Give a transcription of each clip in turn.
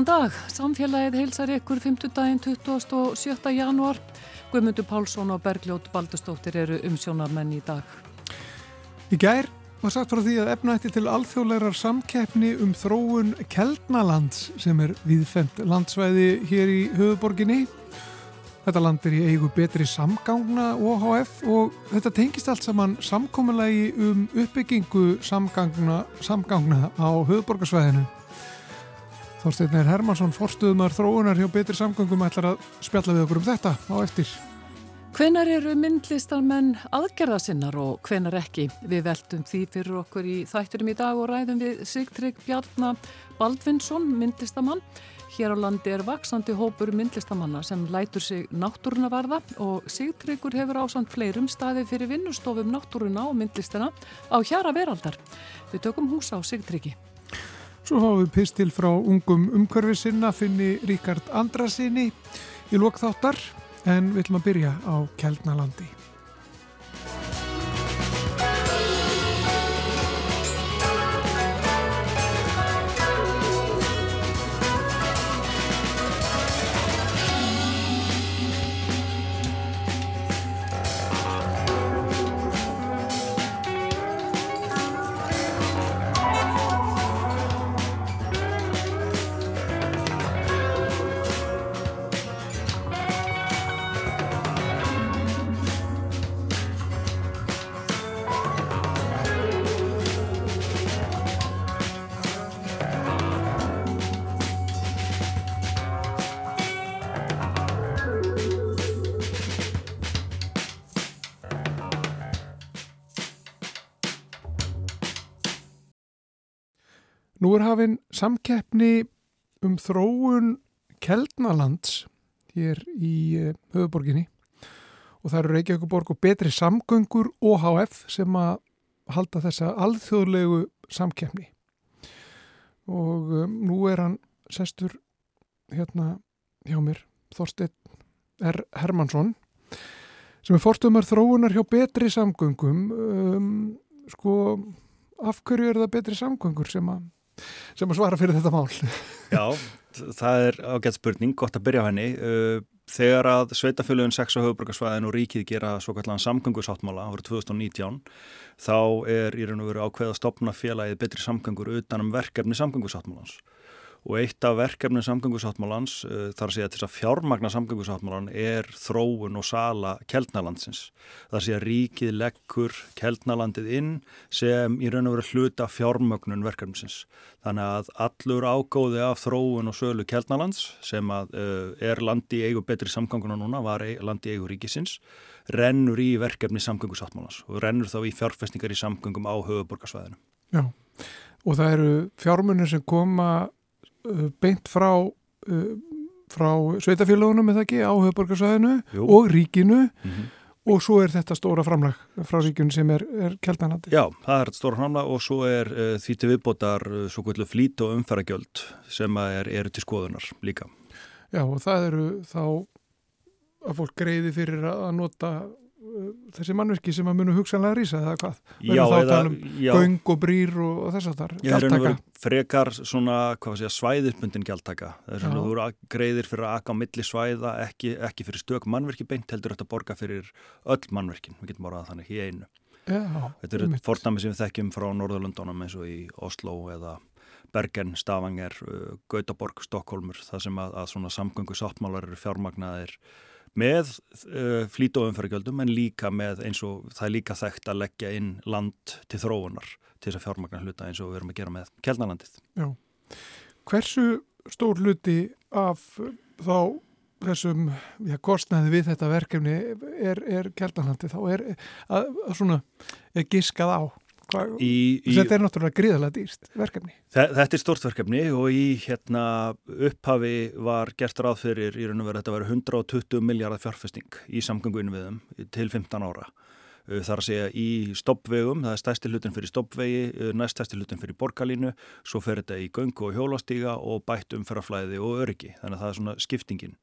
Góðan dag, samfélagið heilsar ykkur 50 daginn 27. janúar. Guðmundur Pálsson og Bergljót Baldustóttir eru umsjónarmenn í dag. Í gær var sagt frá því að efnaætti til alþjóðlegar samkeppni um þróun Keldnalands sem er viðfemt landsvæði hér í höfuborginni. Þetta land er í eigu betri samgangna OHF og þetta tengist allt saman samkominlegi um uppbyggingu samgangna, samgangna á höfuborgarsvæðinu. Þorstein Hermansson, forstuðumar þróunar hjá betri samgangum ætlar að spjalla við okkur um þetta á eftir. Hvenar eru myndlistarmenn aðgerðasinnar og hvenar ekki? Við veltum því fyrir okkur í þætturum í dag og ræðum við Sigtrygg Bjarnar Baldvinsson, myndlistamann. Hér á landi er vaksandi hópur myndlistamanna sem lætur sig náttúruna varða og Sigtryggur hefur ásand fleirum staði fyrir vinnustofum náttúruna og myndlistina á hjara veraldar. Við tökum hús á Sigtryggi. Svo fáum við pistil frá ungum umhverfisinna finni Ríkard Andrasinni í lokþáttar en við ætlum að byrja á Kjeldnalandi. Nú er hafinn samkeppni um þróun Keldnalands hér í uh, höfuborginni og það eru Reykjavíkuborg og betri samgöngur OHF sem að halda þessa alþjóðlegu samkeppni. Og um, nú er hann sestur hérna hjá mér Þorstein R. Hermansson sem er forstumar þróunar hjá betri samgöngum. Um, sko af hverju er það betri samgöngur sem að sem að svara fyrir þetta mál. Já, það er ágætt spurning, gott að byrja á henni. Uh, þegar að sveitafjöluðin 6 á höfuborgarsvæðin og ríkið gera svo kallan samgöngusáttmála árið 2019 þá er í raun og veru ákveð að stopna félagið betri samgöngur utan um verkefni samgöngusáttmálans og eitt af verkefni samgöngusáttmálans uh, þar að segja til þess að fjármagna samgöngusáttmálan er þróun og sala keltnalandsins. Að segja ríkið leggur keltnalandið inn sem í raun og veru hluta fjármögnun verkefnisins. Þannig að allur ágóði af þróun og sölu keltnalands sem að uh, er landi eigu betri samgönguna núna, var landi eigu ríkisins, rennur í verkefni samgöngusáttmálans og rennur þá í fjárfestningar í samgöngum á höfuborgarsvæðinu. Já, og það eru fjármunir sem koma beint frá uh, frá sveitafélagunum eða ekki á höfuborgarsvæðinu og ríkinu mm -hmm. og svo er þetta stóra framlag frá ríkinu sem er, er keltanandi. Já, það er stóra framlag og svo er uh, því til viðbótar uh, svo kvöldu flít og umferðagjöld sem er, eru til skoðunar líka. Já og það eru þá að fólk greiði fyrir að nota þessi mannverki sem að munu hugsanlega rýsa eða hvað? Já, eða um göng og brýr og, og þess að það er gjaldtaka. Frekar svona, að svæðirpundin gjaldtaka. Þú eru greiðir fyrir að aka á milli svæða, ekki, ekki fyrir stök mannverki beint, heldur þetta að borga fyrir öll mannverkin, við getum orðað þannig í einu. Já, þetta eru fornami sem við þekkjum frá Norðurlundunum eins og í Oslo eða Bergen, Stavanger, Gautaborg, Stokkólmur, það sem að, að svona samgöngu sáttmálar eru fjármagnaðir með uh, flýt og umferðargjöldum en líka með eins og það er líka þekkt að leggja inn land til þróunar til þess að fjármagna hluta eins og við erum að gera með kelnalandið. Já. Hversu stór hluti af þá þessum já, kostnaði við þetta verkefni er, er kelnalandið þá er að svona er giskað á Í, í, þetta er náttúrulega gríðalega dýrst verkefni. Þetta er stort verkefni og í hérna, upphafi var gert ráð fyrir í raun og veru þetta var 120 miljardar fjárfesting í samgönguinu við þeim til 15 ára. Það er að segja í stoppvegum, það er stæsti hlutin fyrir stoppvegi, næst stæsti hlutin fyrir borgarlínu, svo fer þetta í göngu og hjólastíga og bætt umferðarflæði og öryggi, þannig að það er svona skiptingin.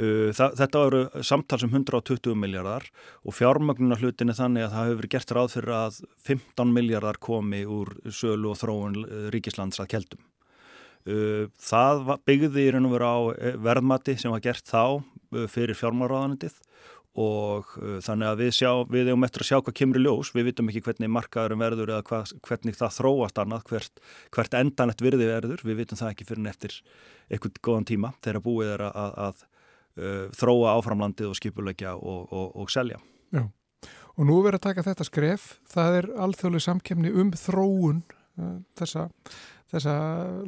Uh, það, þetta eru samtals um 120 miljardar og fjármögnuna hlutin er þannig að það hefur verið gert ráð fyrir að 15 miljardar komi úr sölu og þróun uh, ríkislands að keldum. Uh, það byggði í raun og veru á eh, verðmati sem var gert þá fyrir fjármáraðanendið og þannig að við, sjá, við erum eftir að sjá hvað kemur í ljós, við vitum ekki hvernig markaðurum verður eða hva, hvernig það þróast annað, hvert, hvert endanlegt virði verður, við vitum það ekki fyrir neftir eitthvað góðan tíma þegar búið er að, að, að þróa áframlandið og skipulegja og, og, og selja. Já, og nú verður að taka þetta skref, það er alþjóðlega samkemni um þróun þessa þessa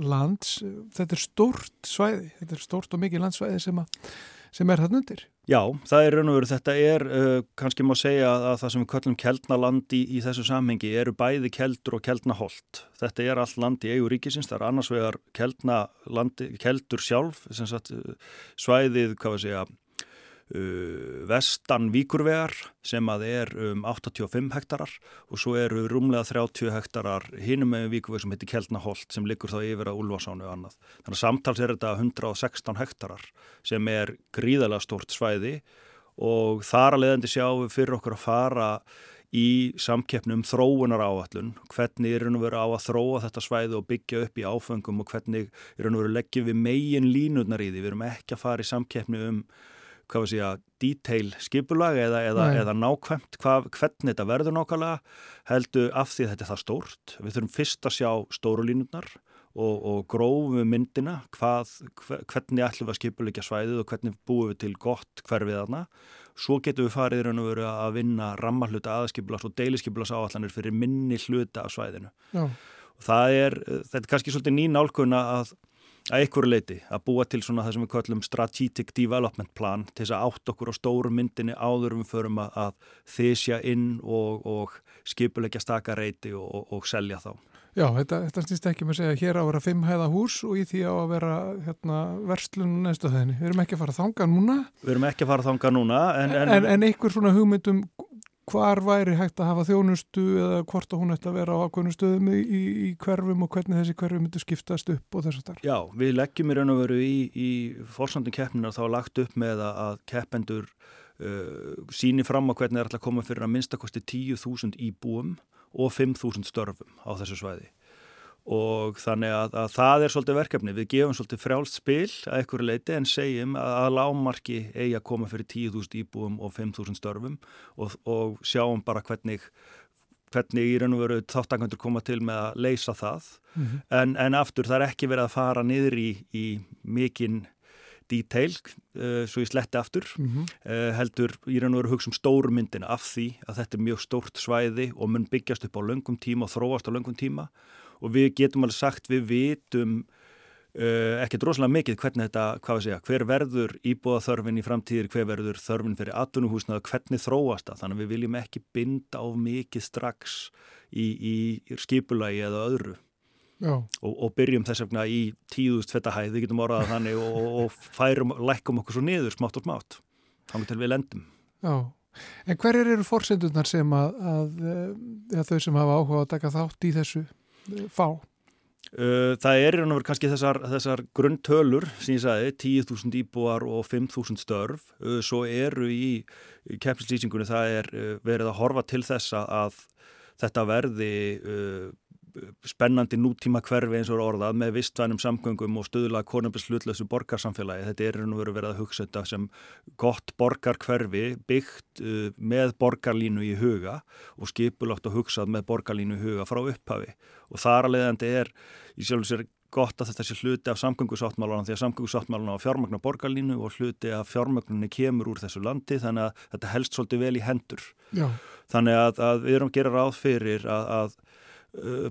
lands, þetta er stórt svæði, þetta er stórt og mikið landsvæði sem, að, sem er þarna undir. Já, það er raun og veru, þetta er uh, kannski má segja að það sem við kallum keldnaland í, í þessu samhengi eru bæði keldur og keldnaholt. Þetta er allt land í eigu ríkisins, það er annars vegar keldur sjálf, sagt, svæðið, hvað við segja, Uh, vestan Víkurvegar sem að er um 85 hektarar og svo eru rúmlega 30 hektarar hinum með Víkurveg sem heitir Kjeldnaholt sem liggur þá yfir að Ulfarsánu og annað. Þannig að samtals er þetta 116 hektarar sem er gríðalega stort svæði og þar að leiðandi sjáum við fyrir okkur að fara í samkeppnum þróunar áallun, hvernig er raun og veru á að þróa þetta svæði og byggja upp í áfengum og hvernig er raun og veru leggjum við megin línutnar í því, við erum ekki að fara í samkeppni um hvað við segja, detail skipulag eða, eða, eða nákvæmt hvað, hvernig þetta verður nákvæmlega heldur af því að þetta er það stórt. Við þurfum fyrst að sjá stóru línutnar og, og grófu myndina hvað, hvernig ætlum við að skipulegja svæðið og hvernig búum við til gott hverfið þarna. Svo getum við farið raun og veru að vinna rammarhluta aðskipulas og deiliskipulas áallanir fyrir minni hluta af svæðinu. Já. Það er, þetta er kannski svolítið ný nálkunna að að einhverju leiti að búa til svona það sem við kallum strategic development plan til þess að átt okkur á stóru myndinni áður við förum að, þysja inn og, og skipulegja stakareiti og, og, og selja þá. Já, þetta, þetta snýst ekki með að segja hér á að vera fimm hæða hús og í því á að vera hérna, verslun næstu þenni. Við erum ekki að fara að þanga núna. Við erum ekki að fara að þanga núna. En, en, en, en einhver svona hugmyndum hvar væri hægt að hafa þjónustu eða hvort að hún ætti að vera á ákveðnum stöðum í, í, í hverfum og hvernig þessi hverfum myndi skiptast upp og þess að þar. Já, við leggjum í raun og veru í, í fórsandum keppnina þá lagt upp með að keppendur uh, síni fram á hvernig það er alltaf að koma fyrir að minnstakosti 10.000 íbúum og 5.000 störfum á þessu svæði og þannig að, að það er svolítið verkefni. Við gefum svolítið frjálst spil að einhverju leiti en segjum að, að lámarki eigi að koma fyrir 10.000 íbúum og 5.000 störfum og, og sjáum bara hvernig, hvernig í raun og veru þáttangandur koma til með að leysa það. Mm -hmm. en, en aftur það er ekki verið að fara niður í, í mikinn detail, uh, svo ég sletti aftur, mm -hmm. uh, heldur í raun og veru hugsa um stóru myndina af því að þetta er mjög stórt svæði og mun byggjast upp á löngum tíma og þróast á löngum tíma og við getum alveg sagt við vitum uh, ekki droslega mikið hvernig þetta, hvað við segja, hver verður íbúða þörfin í framtíðir, hver verður þörfin fyrir atvinnuhúsnaðu, hvernig þróast það? Þannig að við viljum ekki binda á mikið strax í, í skipulagi eða öðru. Og, og byrjum þess vegna í tíðust fettahæð, við getum orðað þannig og, og, færum, lækkum okkur svo niður smátt og smátt, þannig til við lendum. Já. En hverjir eru fórsendurnar sem að, að, að, að þau sem hafa áhuga að taka þátt í þessu fá? Uh, það er í kannski þessar, þessar grunntölur sem ég sagði, 10.000 íbúar og 5.000 störf uh, svo eru í keppnislýsingunni það er uh, verið að horfa til þessa að þetta verði spennandi nútíma hverfi eins og orðað með vistvænum samgöngum og stöðulega konumbilslutlösu borgarsamfélagi. Þetta er nú verið að hugsa þetta sem gott borgarkverfi byggt uh, með borgarlínu í huga og skipulagt og hugsað með borgarlínu í huga frá upphafi og þar að leiðandi er í sjálf og sér gott að þetta sé hluti af samgöngusáttmálan því að samgöngusáttmálan á fjármagnar borgarlínu og hluti af fjármagnunni kemur úr þessu landi þannig að þetta helst svolítið vel í hendur. Já. Þannig að, að við erum að gera ráð fyrir að, að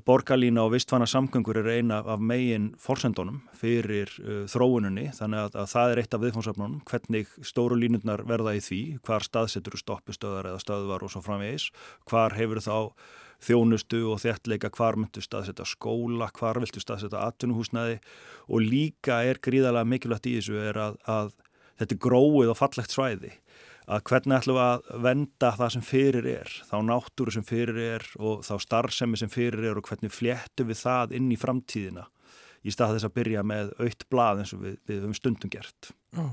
borgarlína og vistfana samgöngur er eina af megin forsendunum fyrir uh, þróununni þannig að, að það er eitt af viðfónsöfnunum hvernig stóru línundnar verða í því hvar staðsetur stoppistöðar eða stöðvar og svo framvegis, hvar hefur þá þjónustu og þjertleika hvar myndu staðseta skóla, hvar viltu staðseta atvinnuhúsnaði og líka er gríðarlega mikilvægt í þessu er að, að þetta er gróið og fallegt svæði að hvernig ætlum við að venda það sem fyrir er, þá náttúru sem fyrir er og þá starfsemi sem fyrir er og hvernig fléttum við það inn í framtíðina í stað þess að byrja með aukt blað eins og við, við höfum stundum gert. Já,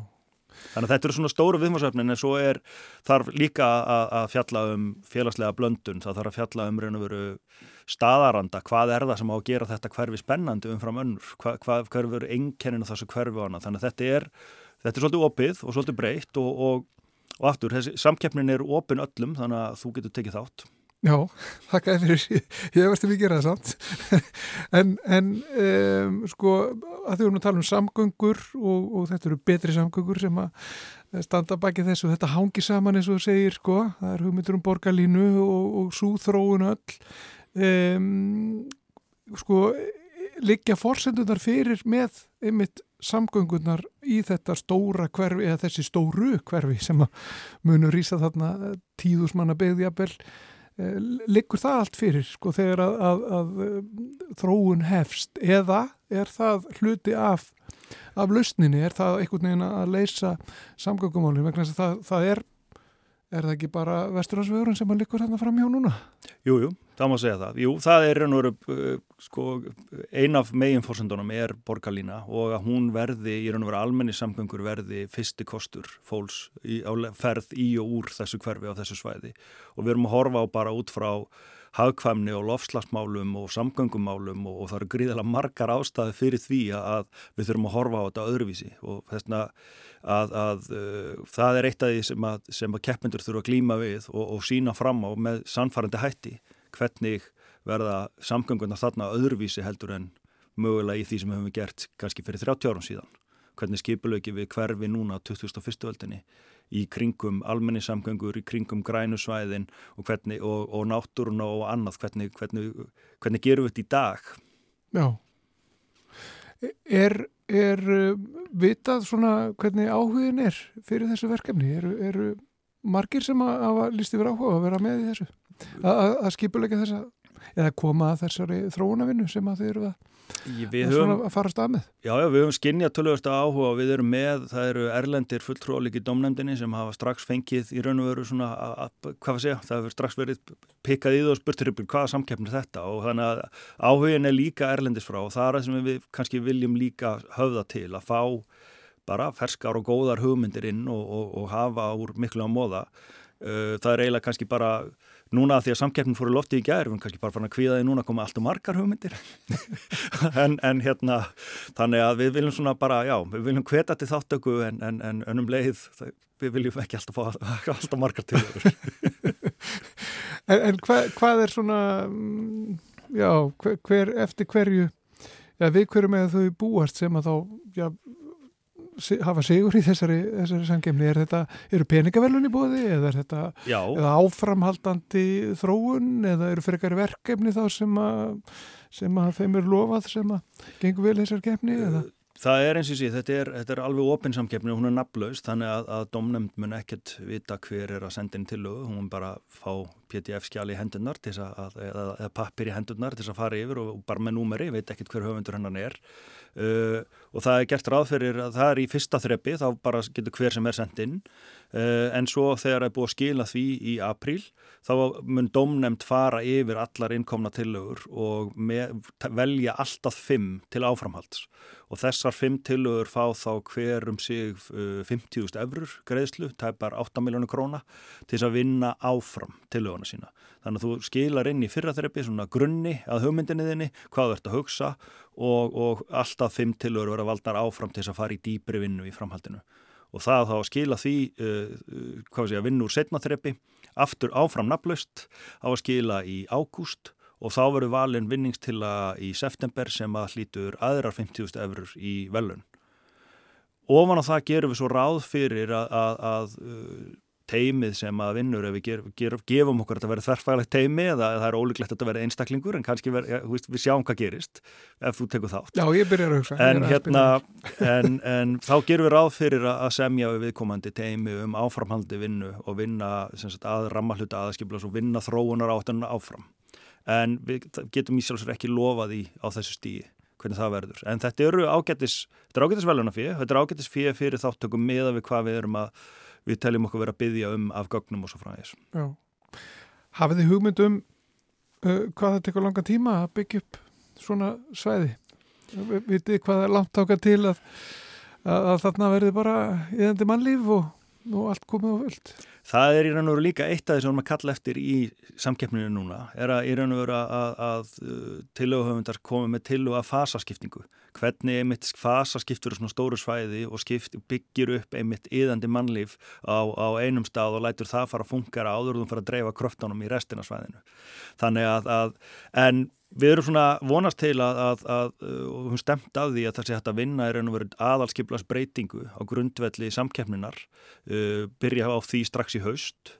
Þannig að þetta eru svona stóru viðmásöfnin en svo er þarf líka að, að fjalla um félagslega blöndun, það þarf að fjalla um raun og veru staðaranda, hvað er það sem á að gera þetta hverfi spennandi umfram önnur, hvað, hvað hverfur einkenninu þessu hverfi á hana, þannig að þetta er, þetta er svolítið opið og svolítið breytt og, og, og aftur, þessi samkeppnin er opin öllum þannig að þú getur tekið þátt. Já, þakka fyrir, ég veist að við gera það samt, en, en um, sko að því við erum að tala um samgöngur og, og þetta eru betri samgöngur sem að standa baki þessu, þetta hangi saman eins og þú segir sko, það er hugmyndur um borgarlínu og, og súþróun öll, um, sko liggja fórsendunar fyrir með einmitt samgöngunar í þetta stóra hverfi eða þessi stóru hverfi sem munur rýsa þarna tíðusmanna beigðjabel Eh, liggur það allt fyrir sko þegar að, að, að eh, þróun hefst? Eða er það hluti af, af lausninni, er það einhvern veginn að leysa samgöngumálinn vegna þess að það, það er Er það ekki bara vesturhansvegurinn sem að likur hérna fram hjá núna? Jújú, jú, það má segja það. Jú, það er uh, sko, ein af meginforsendunum er borgarlína og að hún verði, í raun og veru almenni samgöngur verði fyrsti kostur fólks í, á ferð í og úr þessu hverfi á þessu svæði og við erum að horfa á bara út frá hagkvæmni og lofslagsmálum og samgöngumálum og, og það eru gríðilega margar ástæði fyrir því að við þurfum að horfa á þetta öðruvísi og þessna að, að uh, það er eitt af því sem að, að keppindur þurfa að glýma við og, og sína fram á með sannfærandi hætti hvernig verða samgönguna þarna öðruvísi heldur en mögulega í því sem við hefum gert kannski fyrir 30 árum síðan hvernig skipulöki við hverfi núna 2001. öldinni í kringum almenningssamgöngur, í kringum grænusvæðin og, hvernig, og, og náttúruna og annað, hvernig, hvernig, hvernig gerum við þetta í dag? Já. Er, er vitað svona hvernig áhugin er fyrir þessu verkefni? Eru er margir sem að, að líst yfir áhuga að vera með í þessu? Að, að skipulegja þessa, eða koma að þessari þróunavinnu sem að þið eru að Við höfum. Já, já, við höfum skinnjað tölvöld á áhuga og við erum með, það eru erlendir fulltrólik í domnefndinni sem hafa strax fengið í raun og veru svona, að, hvað að segja, það hefur strax verið pikkað í það og spurtur upp hvaða samkeppnir þetta og þannig að áhugin er líka erlendis frá og það er það sem við kannski viljum líka höfða til að fá bara ferskar og góðar hugmyndir inn og, og, og hafa úr miklu á móða. Það er eiginlega kannski bara núna því að samkeppnin fóru lofti í gæri, við erum kannski bara farin að kvíða því núna koma allt og margar hugmyndir. En, en hérna þannig að við viljum svona bara, já, við viljum hveta til þáttöku en, en, en önum leið það, við viljum ekki alltaf fá alltaf margar til En hvað, hvað er svona já, hver eftir hverju já, við hverju með þau búast sem að þá já, hafa sigur í þessari, þessari samgemni er þetta, eru peningavelunni búið eða er þetta eða áframhaldandi þróun eða eru fyrir eitthvað verkefni þá sem að sem að þeim eru lofað sem að gengur vel þessar kemni eða? Það er eins og sé, þetta er, þetta er alveg opinsamkeppni og hún er nafnlaust þannig að, að domnefnd mun ekkert vita hver er að senda inn til lögu, hún bara fá PDF-skjali í hendunar að, eða, eða pappir í hendunar til þess að fara yfir og, og bara með númeri, veit ekkert hver höfundur hennan er. Uh, og það er gert ráð fyrir að það er í fyrsta þreppi, þá bara getur hver sem er sendt inn. Uh, en svo þegar það er búið að skila því í apríl þá mun domnefnd fara yfir allar innkomna tillögur og með, velja alltaf fimm til áframhalds. Og þessar fimm tillögur fá þá hver um sig uh, 50.000 eurur greiðslu, tæpar 8 miljónu króna til þess að vinna áfram tillöguna sína. Þannig að þú skilar inn í fyrra þreppi svona grunni að hugmyndinni þinni, hvað þú ert að hugsa og, og alltaf fimm tillögur verða valdar áfram til þess að fara í dýpri vinnu í framhaldinu. Og það þá að skila því, uh, uh hvað sé að vinna úr setna þreppi, aftur áfram naflaust, á að skila í ágúst og þá verður valin vinningstila í september sem að hlítur aðrar 50.000 eurur í velun. Ofan á það gerum við svo ráð fyrir að, að, að uh, teimið sem að vinnur ef við ger, ger, gefum okkur að þetta verður þarfælegt teimi eða það er ólíklegt að þetta verður einstaklingur en kannski ver, ja, við sjáum hvað gerist ef þú tekur þátt. Já, ég byrjar að hugsa. En, hérna, en, en þá gerum við ráð fyrir að semja við viðkomandi teimi um áframhaldi vinnu og vinna sagt, að rammahluta aðskiplas og vinna þróunar áttununa áfram en við getum í sjálfsögur ekki lofað í á þessu stíi hvernig það verður. En þetta eru ágættis þetta er ágættis fyrir, þetta er ágættis fyrir fyrir þáttökum meða við hvað við erum að við teljum okkur vera að byggja um af gögnum og svo frá þess. Hafið þið hugmynd um uh, hvað það tekur langa tíma að byggja upp svona svæði? Vitið hvað er langt ákvað til að að, að þarna verði bara eðandi mannlíf og, og allt komið á völd. Það er í raun og veru líka eitt af því sem að kalla eftir í samkeppninu núna, er að í raun og veru að, að, að uh, tilöguhöfundar komi með tilögu að fasaskiptingu. Hvernig einmitt fasaskiptur svona stóru svæði og skipt, byggir upp einmitt yðandi mannlíf á, á einum stað og lætur það fara að fungara áður og þú fara að dreifa kröftunum í restina svæðinu. Þannig að, en Við erum svona vonast til að, að, að og hún stemt af því að það sé hægt að vinna er raun og verið aðalskiplas breytingu á grundvelli samkeppninar uh, byrja á því strax í haust.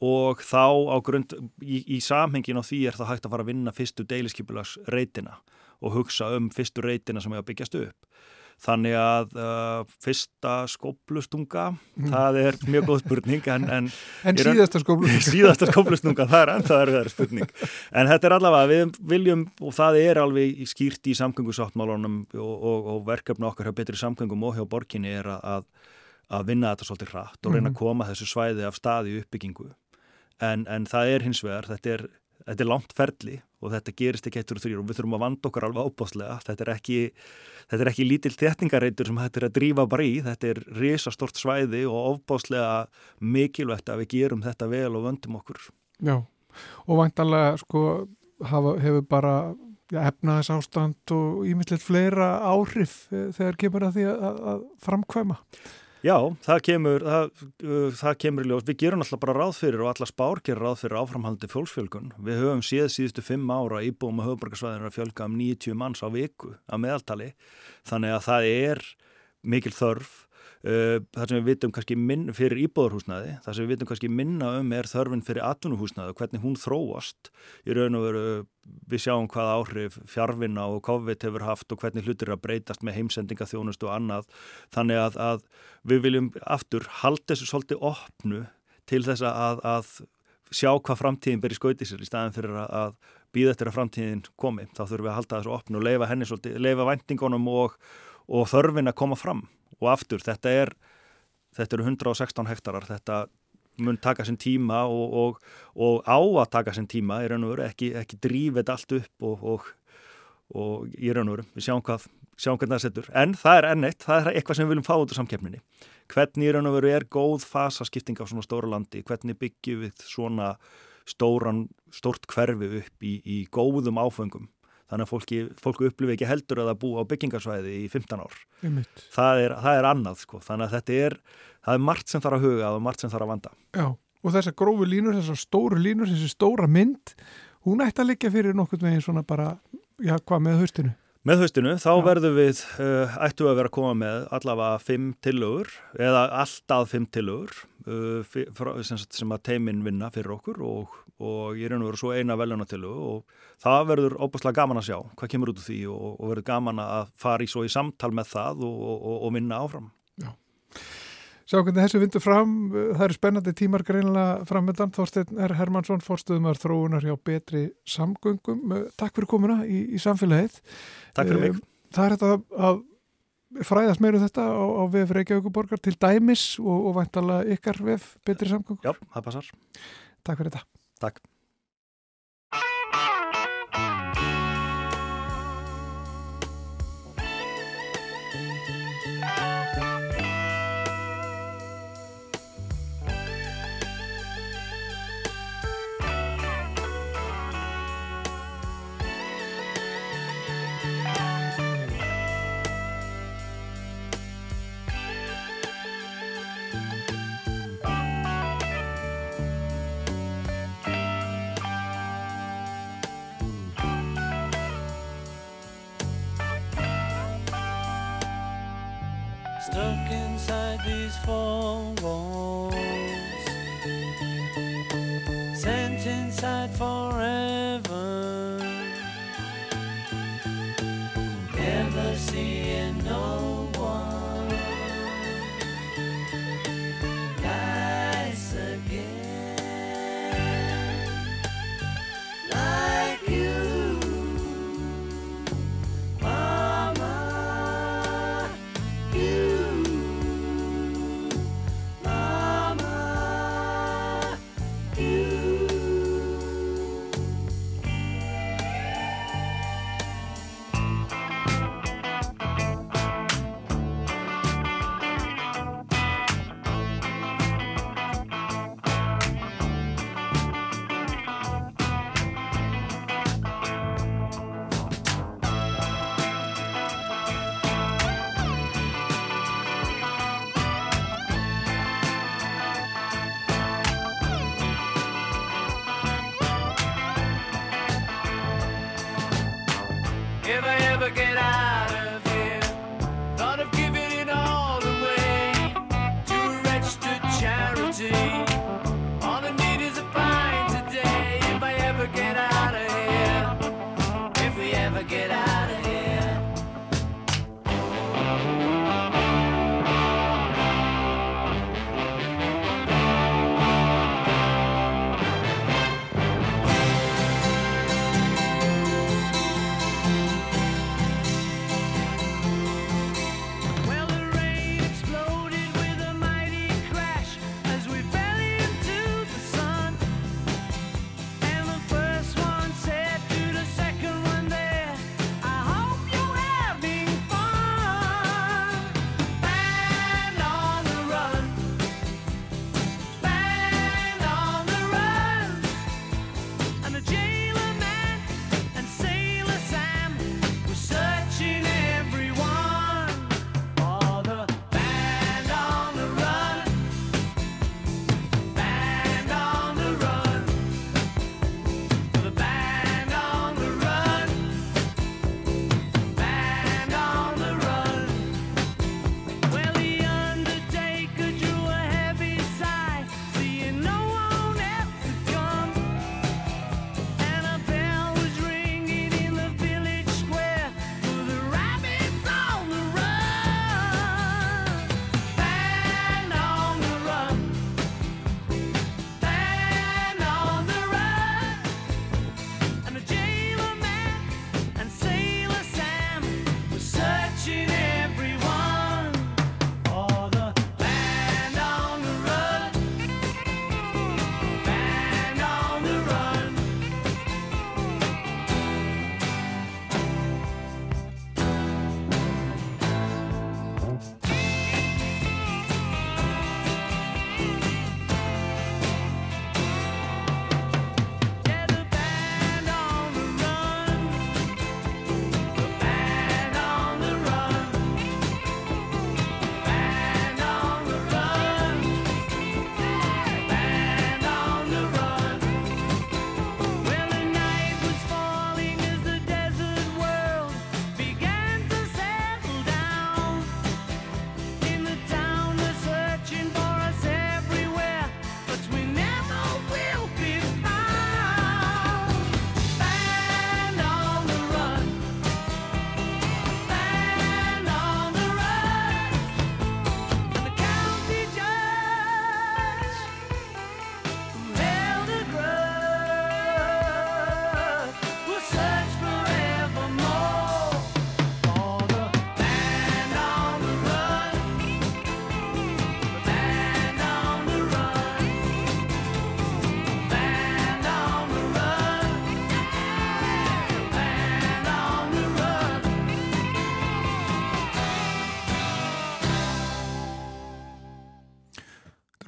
Og þá á grund í, í samhengin á því er það hægt að fara að vinna fyrstu deiliskypulas reytina og hugsa um fyrstu reytina sem er að byggjast upp Þannig að uh, fyrsta skóplustunga, mm. það er mjög góð spurning. En, en, en síðasta skóplustunga? síðasta skóplustunga, það er ennþá erfiðar spurning. En þetta er allavega, við viljum, og það er alveg skýrt í samgöngusáttmálunum og, og, og verkefna okkar hjá betri samgöngum og hjá borginni er að, að vinna þetta svolítið hratt og reyna að mhm. koma þessu svæði af staði uppbyggingu. En, en það er hins vegar, þetta er, þetta er langt ferli og þetta gerist ekki eittur og þrýr og við þurfum að vanda okkar alveg ábáslega. Þetta er ekki þetta er ekki lítill þéttingareitur sem þetta er að drífa bara í, þetta er risastort svæði og ofbáslega mikilvægt að við gerum þetta vel og vöndum okkur. Já, og vantarlega sko hafa, hefur bara efnaðis ástand og ímyndilegt fleira áhrif eh, þegar kemur að því að, að framkvæma. Já, það kemur, það, uh, það kemur í ljós. Við gerum alltaf bara ráð fyrir og alla spár gerum ráð fyrir áframhaldi fólksfjölgun. Við höfum síð síðustu fimm ára íbúum og höfuborgarsvæðinu að fjölga um 90 manns á viku að meðaltali. Þannig að það er mikil þörf Eh, það sem við vitum kannski minn, fyrir íbúðarhúsnaði, það sem við vitum kannski minna um er þörfin fyrir atvinnuhúsnaði og hvernig hún þróast. Í raun og veru við sjáum hvaða áhrif fjárvinna og COVID hefur haft og hvernig hlutir að breytast með heimsendinga þjónust og annað. Þannig að, að við viljum aftur halda þessu svolítið opnu til þess að, að sjá hvað framtíðin ber í skauti sér í staðin fyrir að, býða eftir að framtíðin komi. Þá þurfum við að halda þessu opnu og leifa leifa vendingunum og, og þörfin að koma fram og aftur þetta er þetta eru 116 hektarar þetta mun taka sinn tíma og, og, og á að taka sinn tíma í raun og veru, ekki, ekki drífið allt upp og, og í raun og veru, við sjáum hvað sjáum hvernig það setur, en það er enneitt það er eitthvað sem við viljum fá út á samkeppninni. Hvernig í raun og veru er góð fasaskipting á svona stóra landi, hvernig byggjum við svona stóran stórt hverfi upp í, í góðum áfengum þannig að fólki, fólku upplifi ekki heldur að það bú á byggingarsvæði í 15 ár það er, það er annað sko. þannig að þetta er, það er margt sem þarf að huga og margt sem þarf að vanda Já, og þessar grófu línur, þessar stóru línur þessi stóra mynd, hún ætti að liggja fyrir nokkur veginn svona bara já, hvað með haustinu? Með haustinu, þá Já. verðum við, uh, ættu að vera að koma með allavega fimm tillögur eða alltaf fimm tillögur uh, sem, sem að teiminn vinna fyrir okkur og, og ég er einhverju svo eina veljónatillögu og það verður óbúslega gaman að sjá hvað kemur út úr því og, og verður gaman að fara í svo í samtal með það og, og vinna áfram. Já. Sjá hvernig þessu vindur fram, það eru spennandi tímar greinlega framöndan. Þorstein R. Hermansson, fórstuðumar þróunar hjá betri samgöngum. Takk fyrir komuna í, í samfélagið. Takk fyrir mig. Það er þetta að fræðast meiru um þetta á, á VF Reykjavíkuborgar til dæmis og, og vantala ykkar VF betri samgöngum. Já, það passar. Takk fyrir þetta. Takk. mercy and no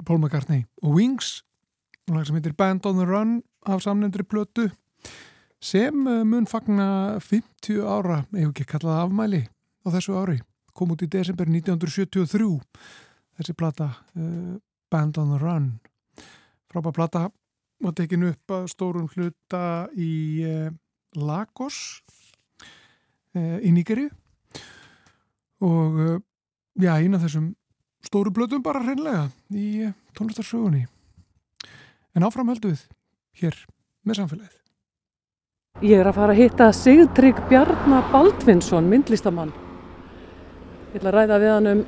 Paul McCartney og Wings lag sem heitir Band on the Run af samnefndri plötu sem uh, mun fagna 50 ára, ef ekki kallaða afmæli á þessu ári, kom út í desember 1973 þessi plata uh, Band on the Run. Frábæð plata var tekinu upp að stórum hluta í uh, Lagos í Nýgeri og já, eina þessum stóru blötum bara hreinlega í tónlistarsögunni en áframhöldu við hér með samfélagið Ég er að fara að hitta Sigtrygg Bjarnar Baldvinsson, myndlistamann. Ég ætla að ræða við hann um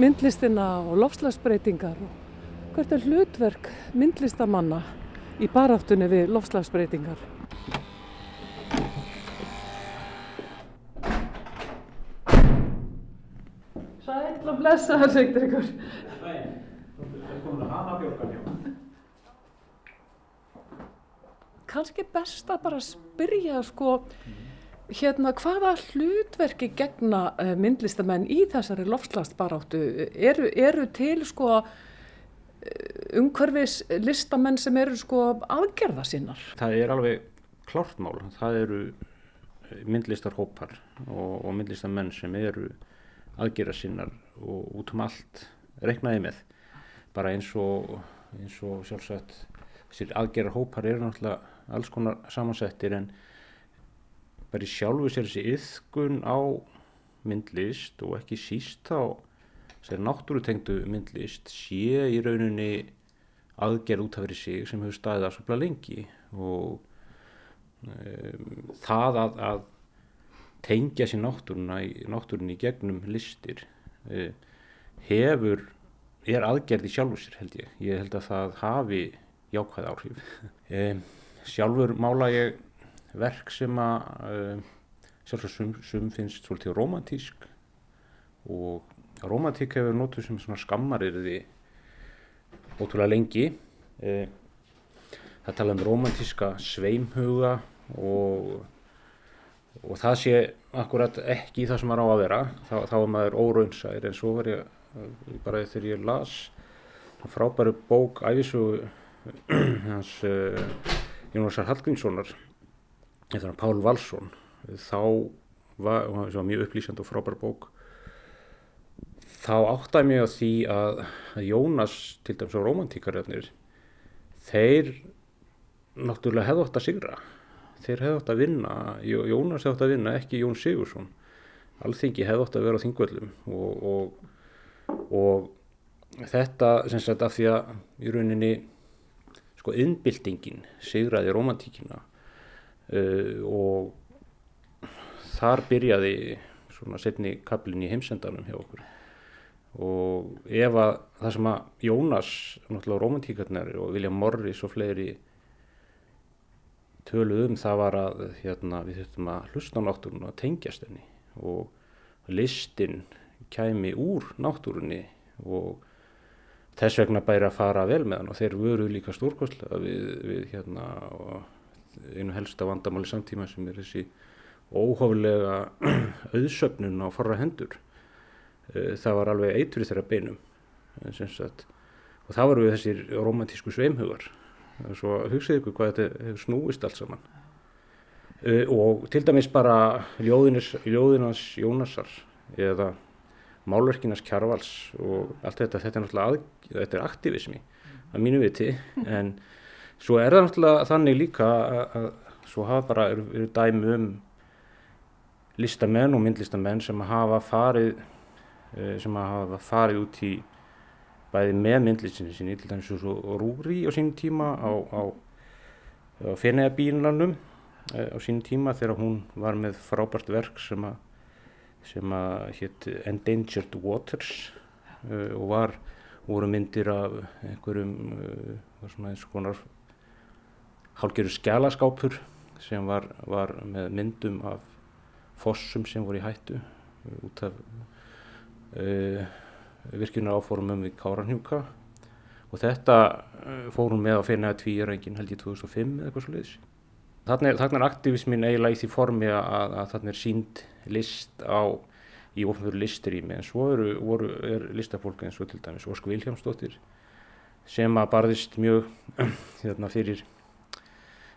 myndlistina og lofslagsbreytingar og hvert er hlutverk myndlistamanna í baráttunni við lofslagsbreytingar. Sæl og blessa það Sigtryggur. Sæl, það er komin að hana björgan hjá kannski best að bara spyrja sko hérna hvaða hlutverki gegna uh, myndlistamenn í þessari lofslagsbaráttu eru, eru til sko umhverfis listamenn sem eru sko aðgerða sinnar? Það er alveg klártmál, það eru myndlistarhópar og, og myndlistamenn sem eru aðgerða sinnar og út um allt reknaði með. Bara eins og, eins og sjálfsagt þessir aðgerða hópar eru náttúrulega alls konar samansettir en bara í sjálfu sér þessi yðkun á myndlist og ekki síst á sér náttúrutengdu myndlist sé í rauninni aðgerð út af fyrir sig sem hefur staðið að sopla lengi og um, það að, að tengja sér náttúruna í, gegnum listir uh, hefur, er aðgerð í sjálfu sér held ég. Ég held að það hafi jákvæð áhrif. um, sjálfur mála ég verk sem að uh, sjálfsagt sum, finnst svolítið romantísk og romantík hefur nótuð sem skammarirði ótrúlega lengi það tala um romantíska sveimhuga og og það sé akkurat ekki það sem maður á að vera. Þá, þá er maður óraunsæðir en svo var ég bara þegar ég las frábæru bók æfisugu hans uh, Jónasar Hallgrímssonar eða Pál Valsson þá var, var mjög upplýsand og frábær bók þá áttaði mig á því að, að Jónas til dæmis á romantíkarjarnir þeir náttúrulega hefði átt að sigra þeir hefði átt að vinna Jónas hefði átt að vinna, ekki Jón Sigursson alþingi hefði átt að vera á þingvöldum og, og, og þetta sem sagt af því að í rauninni sko innbyltingin sigraði romantíkina uh, og þar byrjaði svona setni kaplin í heimsendanum hjá okkur. Og ef að það sem að Jónas, náttúrulega romantíkarnar og William Morris og fleiri töluð um það var að hérna, við þurftum að hlusta á náttúrun og að tengjast henni. Og listin kæmi úr náttúrunni og þess vegna bæri að fara vel með hann og þeir voru líka stórkostlega við, við hérna einu helsta vandamáli samtíma sem er þessi óhóflega auðsöfnun á forra hendur. Eh, það var alveg eitur í þeirra beinum og það voru þessir romantísku sveimhugar svo hugsaðu ykkur hvað þetta hefur snúist allt saman. Eh, og til dæmis bara ljóðinans Jónasar eða málverkinars kjarvals og allt þetta, þetta er náttúrulega að, þetta er aktivismi að mínu viti en svo er það náttúrulega þannig líka að, að svo hafa bara, eru, eru dæmi um listamenn og myndlistamenn sem hafa farið eh, sem hafa farið út í bæði með myndlistinu sinni til dæmis svo Rúri á sínum tíma á, á, á Feneiabílanum eh, á sínum tíma þegar hún var með frábært verk sem að sem að hétt Endangered Waters uh, og var, voru myndir af einhverjum uh, svona eins konar hálgeru skjálaskápur sem var, var með myndum af fossum sem voru í hættu út af uh, virkunar áformum við Káranhjúka og þetta uh, fórum með að finna að tvíjarengin held í 2005 eða eitthvað svo leiðis. Þannig er, er aktivismin eiginlega í því formi að, að þannig er sínd list á í ofnfjörðu listrými. En svo eru, voru, er listafólk eins og til dæmis Ósk Viljámsdóttir sem að barðist mjög hérna, fyrir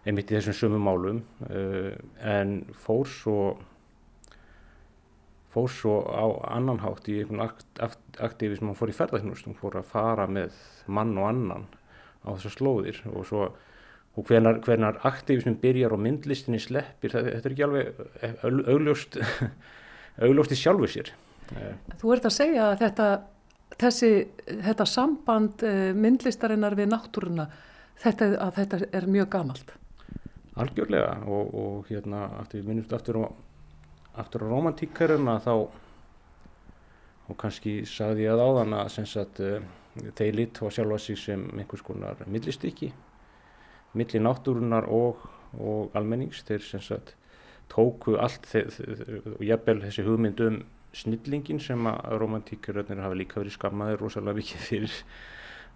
einmitt í þessum sömu málum. Uh, en fór svo fór svo á annan hátt í einhvern akt, akt, aktivism og fór í ferðarþjónust og fór að fara með mann og annan á þessar slóðir og svo og hvenar, hvenar aktivismin byrjar og myndlistinni sleppir, þetta, þetta er ekki alveg augljóst augljóst í sjálfu sér. Þú ert að segja að þetta þessi, þetta samband eh, myndlistarinnar við náttúruna þetta, að þetta er mjög gamalt. Algjörlega og, og hérna, aftur við minnumst aftur á aftur á romantíkaruna þá og kannski sagði ég að áðan að sagt, uh, þeir lit á sjálfa sig sem einhvers konar millistykki milli náttúrunar og, og almennings. Þeir sagt, tóku allt og jafnvel þessi hugmyndum snillingin sem að romantíkaröðnir hafa líka verið skammaðir rosalega mikið fyrir.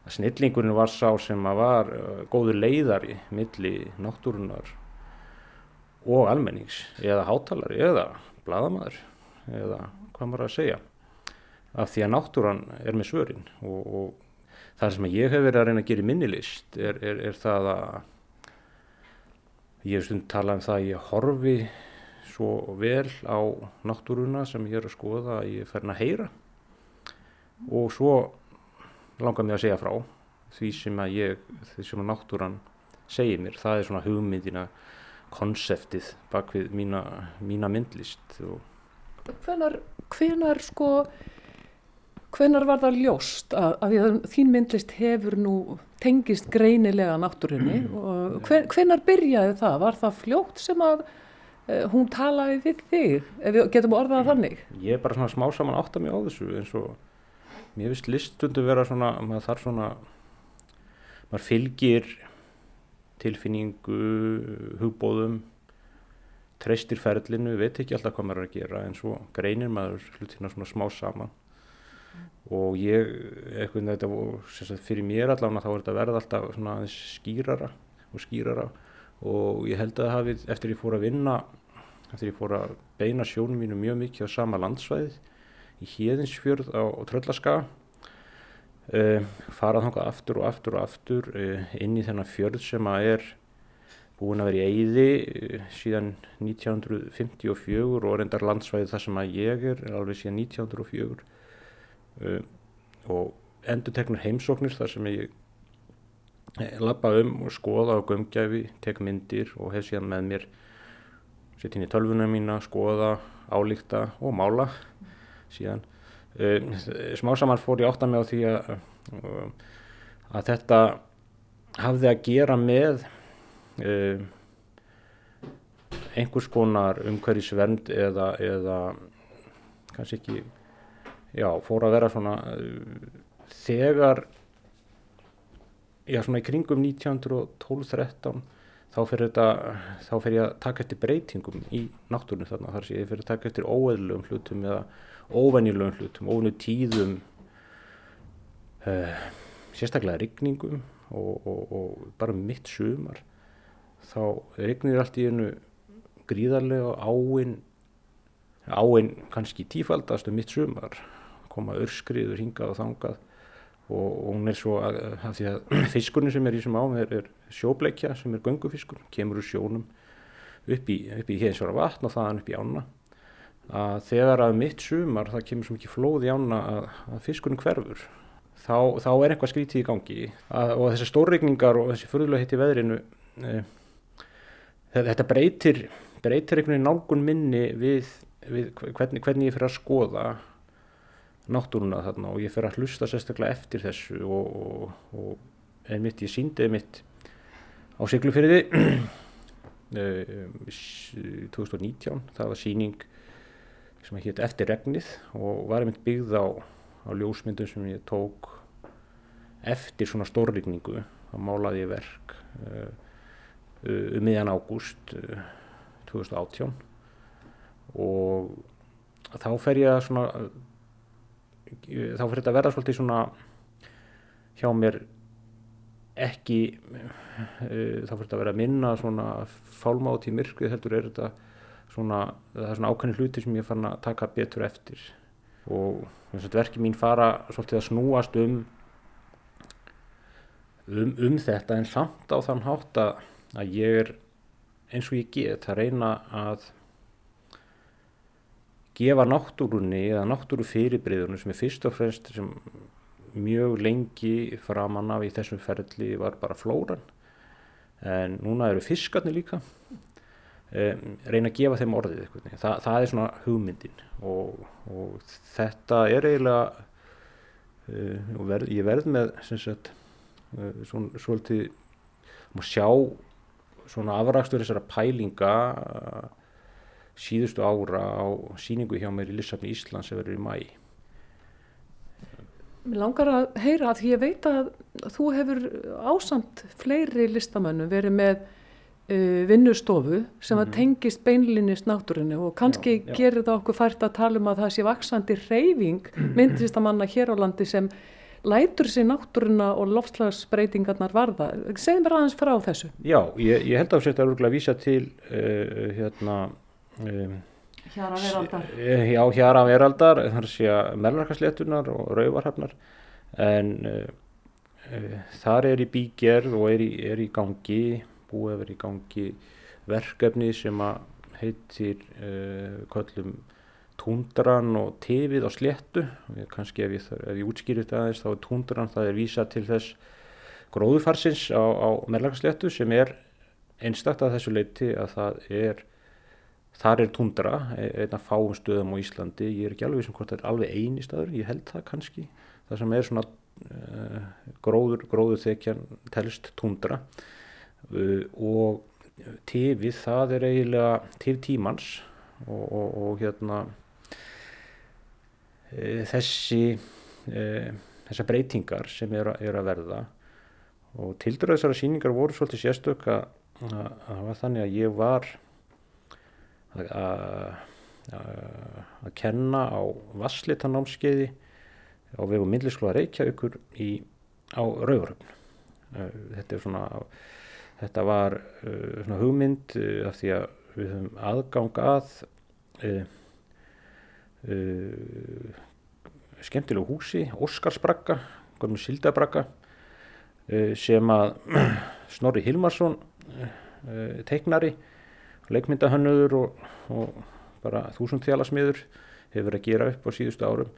Að snillingurinn var sá sem að var uh, góður leiðari milli náttúrunar og almennings eða hátalari eða bladamæður eða hvað maður að segja af því að náttúran er með svörin og, og það sem ég hef verið að reyna að gera í minnilist er, er, er það að ég hef stund talað um það að ég horfi svo vel á náttúruna sem ég er að skoða að ég færðin að heyra. Og svo langar mér að segja frá því sem að ég, því sem að náttúran segir mér, það er svona hugmyndina konseptið bak við mína, mína myndlist Hvenar, hvenar sko hvenar var það ljóst að, að þín myndlist hefur nú tengist greinilega náttúrunni mm. og hven, hvenar byrjaði það? Var það fljótt sem að uh, hún talaði við þig? Ef við getum orðað þannig? Ég er bara svona smá saman átt að mig á þessu eins og mér finnst listundu vera svona, maður þarf svona maður fylgir tilfinningu, hugbóðum, treystir ferlinu, veit ekki alltaf hvað maður er að gera en svo greinir maður hlutina svona smá saman mm. og ég, eitthvað þetta sagt, fyrir mér allavega þá er þetta verða alltaf svona skýrara og skýrara og ég held að það hafið eftir ég fór að vinna, eftir ég fór að beina sjónum mínu mjög mikið á sama landsvæðið í Híðinsfjörð á, á Tröllaskaga farað þangað aftur og aftur og aftur uh, inn í þennan fjörð sem að er búin að vera í eyði uh, síðan 1954 og reyndar landsvæði þar sem að ég er alveg síðan 1904 og endur teknur heimsóknir þar sem ég lappa um og skoða á gömgæfi, tek myndir og hef síðan með mér sett inn í tölvuna mína, skoða, álíkta og mála síðan smá saman fór ég átt að mig á því að, að þetta hafði að gera með um, einhvers konar umhverjusvernd eða, eða kannski ekki já, fór að vera svona þegar já, svona í kringum 1912-13 þá fyrir ég að taka eftir breytingum í náttúrunum þarna. Þar sé ég fyrir að taka eftir óeðlum hlutum eða óvenjulegum hlutum, óvenju tíðum uh, sérstaklega rigningum og, og, og bara mitt sumar. Þá rignir allt í einu gríðarlega áinn áinn kannski tífaldast um mitt sumar. Koma örskriður hingað og þangað og, og hún er svo að, að því að fiskurinn sem er í þessum ám er, er sjóbleikja sem er göngufiskur, kemur úr sjónum upp í, í hénsvara vatn og þaðan upp í ána. Að þegar að mitt sumar það kemur svo mikið flóð í ána að, að fiskunum hverfur þá, þá er eitthvað skrítið í gangi. Að, og þessi stórregningar og þessi fyrðulega hitt í veðrinu e, þetta breytir breytir einhvern veginn nálgun minni við, við hvernig, hvernig ég fyrir að skoða náttúruna þarna og ég fyrir að hlusta sérstaklega eftir þessu og, og, og einmitt ég síndi einmitt á Siglufyrði 2019 það var síning sem hétt Eftir regnið og var einmitt byggð á, á ljósmyndum sem ég tók eftir svona stórrygningu þá málaði ég verk uh, um miðjan ágúst uh, 2018 og þá fer ég að svona þá fer þetta að verða svolítið svona hjá mér ekki uh, þá fer þetta að vera að minna svona fálmáti myrkrið heldur er þetta svona, það er svona ákveðin hluti sem ég fann að taka betur eftir. Og verkið mín fara svolítið að snúast um um, um þetta en samt á þann hátt að, að ég er eins og ég get að reyna að gefa náttúrunni eða náttúru fyrirbreyðunum sem er fyrst og fremst sem mjög lengi framann af í þessum ferli var bara flóran en núna eru fiskarnir líka um, reyna að gefa þeim orðið eitthvað. Þa, það er svona hugmyndin og, og þetta er eiginlega uh, verð, ég verð með sagt, uh, svona, svolítið maður sjá svona afrakstur þessara pælinga uh, síðustu ára á síningu hjá mér í Lissabni Íslands sem verður í mæ Mér langar að heyra að því ég veit að þú hefur ásamt fleiri listamönnum verið með uh, vinnustofu sem að mhm. tengist beinlinnist náttúrunni og kannski já, já. gerir það okkur fært að tala um að það sé vaksandi reyfing myndlistamanna hér á landi sem lætur sér náttúruna og lofslagsbreytingarnar varða. Segð mér aðeins frá þessu. Já, ég, ég held að þetta er örgulega að vísa til uh, hérna um, Hjara veraldar. Eh, já, hjara veraldar, þar sé að mellarkasléttunar og rauvarhafnar en uh, uh, þar er í bígerð og er í, er í gangi, búið vera í gangi verkefni sem að heitir uh, köllum túndran og tefið á sléttu, kannski ef ég, ég útskýrið þetta aðeins þá er túndran, það er vísa til þess gróðufarsins á, á mellarkasléttu sem er einstakta þessu leiti að það er Þar er tundra, e, einn af fáum stöðum á Íslandi, ég er ekki alveg sem hvort það er alveg eini staður, ég held það kannski, það sem er svona uh, gróður, gróður þekjan telst tundra. Uh, og tifið það er eiginlega tif tímans og, og, og hérna uh, þessi, þessar breytingar sem er, er að verða. Og tildurða þessara síningar voru svolítið sérstök að það var þannig að ég var að kenna á vasslitanámskeiði á vegu myndliskóla Reykjavíkur í, á Rauðuröfn. Þetta er svona, þetta var svona hugmynd af því að við höfum aðgang að uh, uh, skemmtilegu húsi, Óskarsbrakka, gormur Sildabrakka uh, sem að Snorri Hilmarsson teiknari leikmyndahönnuður og, og bara þúsund þjálasmiður hefur verið að gera upp á síðustu árum.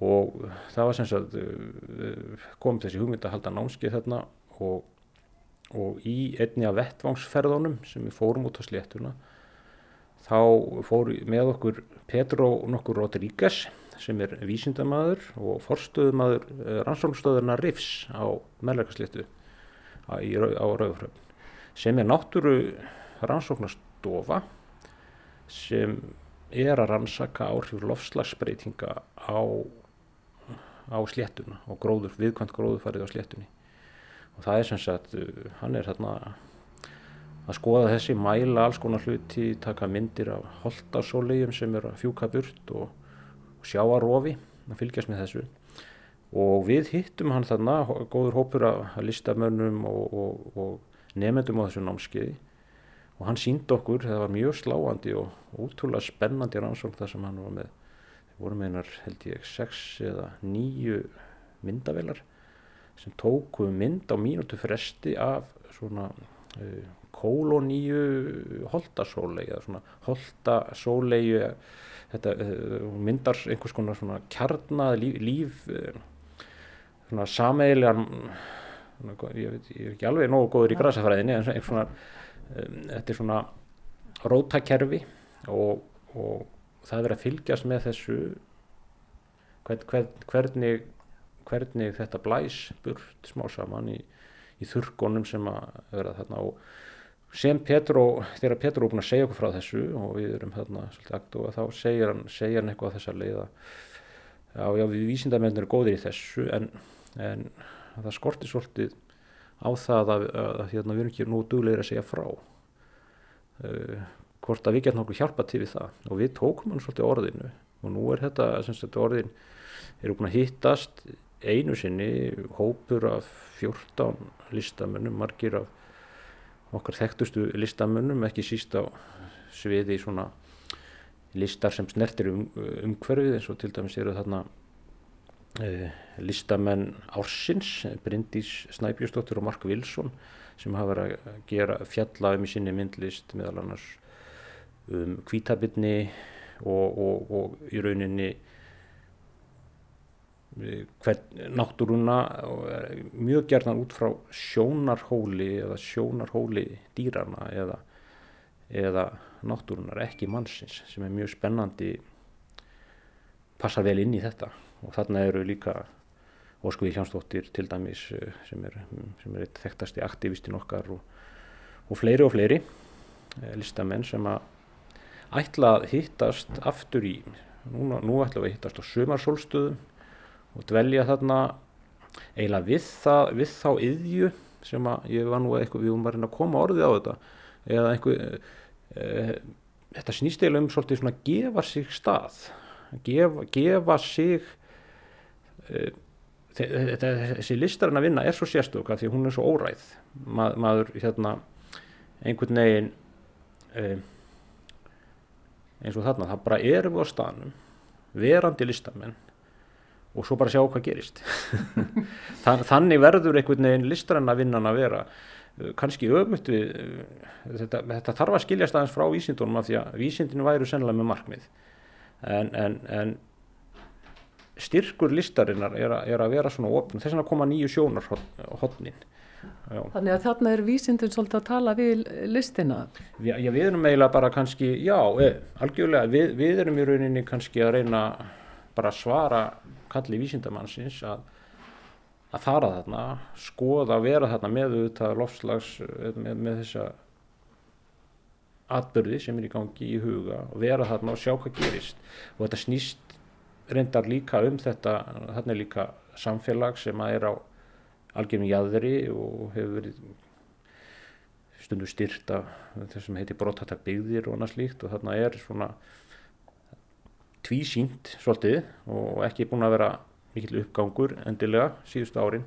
Og það var sem sagt uh, kom þessi hugmynd að halda námskeið þarna og, og í einni af vettvangsferðunum sem við fórum út á sléttuna þá fór með okkur Pedro nokkur Rodríguez sem er vísindamadur og forstöðumadur uh, rannsóknstöðurna RIFS á meðlækarsléttu á, á Rauðfröfn sem er náttúru rannsóknast stofa sem er að rannsaka áhrif lofslagsbreytinga á, á sléttuna og gróður, viðkvæmt gróðurfarið á sléttunni. Og það er sem sagt, hann er hérna að skoða þessi mæla alls konar hluti, taka myndir af holdasólegjum sem eru að fjúka burt og, og sjá að fylgjast með þessu. Og við hittum hann þarna, góður hópur af listamönnum og, og, og nefndum á þessu námskeiði og hann sínd okkur, það var mjög sláandi og útrúlega spennandi rannsókn þar sem hann var með, við vorum einar held ég sex eða nýju myndavelar sem tóku mynd á mínútu fresti af svona uh, koloníu holdasólegi eða svona holdasólegi þetta uh, myndar einhvers konar svona kjarnað líf, líf uh, svona sameigilegan ég, veit, ég er ekki alveg nógu góður í græsafræðinni en svona þetta er svona rótakerfi og, og það er að fylgjast með þessu hvern, hvern, hvernig, hvernig þetta blæs burt smá saman í, í þurrkonum sem að vera þarna. Og sem Petró, þegar Petró er búin að segja okkur frá þessu og við erum þarna svolítið akt og þá segir hann, segir hann eitthvað á þessa leiða já, já, við vísindamennir er góðir í þessu en, en það skortir svolítið á það að, að, að hérna, við erum ekki nú duglegir að segja frá. Uh, hvort að við getum okkur hjálpa til við það. Og við tókum hann svolítið orðinu. Og nú er þetta, þetta orðin eru búin að hittast einu sinni hópur af 14 listamönnum, margir af okkar þekktustu listamönnum, ekki síst á sviði svona listar sem snertir um, umhverfið eins og til dæmis eru þarna listamenn Ársins, Bryndís Snæbjörnsdóttir og Mark Wilson sem hafa verið að gera fjalla um í sinni myndlist meðal annars um kvítabitni og, og, og í rauninni hvern náttúruna mjög gerðan út frá sjónarhóli eða sjónarhóli dýrana eða, eða náttúrunar ekki mannsins sem er mjög spennandi passar vel inn í þetta og þarna eru líka Ósku Viljánsdóttir til dæmis eh, sem er, sem er eitt þekktasti aktivistinn okkar og, og fleiri og fleiri eh, listamenn sem að ætla að hittast aftur í, núna, nú ætla að hittast á sömarsólstöðum og dvelja þarna eiginlega við, það, við þá yðju sem að ég var nú eitthvað við um að reyna að koma orðið á þetta. Eða einhver e, e, þetta snýst eiginlega um svolítið svona að gefa sig stað gefa, gefa sig þessi listarinn að vinna er svo sérstöka því hún er svo óræð. Ma, maður hérna einhvern veginn eins og þarna það bara erum við á stanum verandi listamenn og svo bara sjá hvað gerist. Þannig verður einhvern veginn listranna vinnan að vera uh, kannski öfut við þetta, þetta þarf að skilja staðins frá vísindunum af því að vísindinu væru sennilega með markmið. En, en, en styrkur listarinnar er, a, er að vera svona ofn þess að koma nýju sjónar hodnin Já. Þannig að þarna er vísindun svolítið að tala við listina. Já, já við erum eiginlega bara kannski já, eh, algjörlega, við, við erum í rauninni kannski að reyna bara að svara kalli vísindamannsins að, að fara þarna, skoða að vera þarna með auðvitað lofslags með, með þessa atbyrði sem er í gangi í huga og vera þarna og sjá hvað gerist. Og þetta snýst reyndar líka um þetta, þarna er líka samfélag sem að er á algjörnum jæðri og hefur verið stundu styrt af þessum heiti brotatar byggðir og annað slíkt og þarna er svona tvísýnt svolítið og ekki búin að vera mikill uppgangur endilega síðustu árin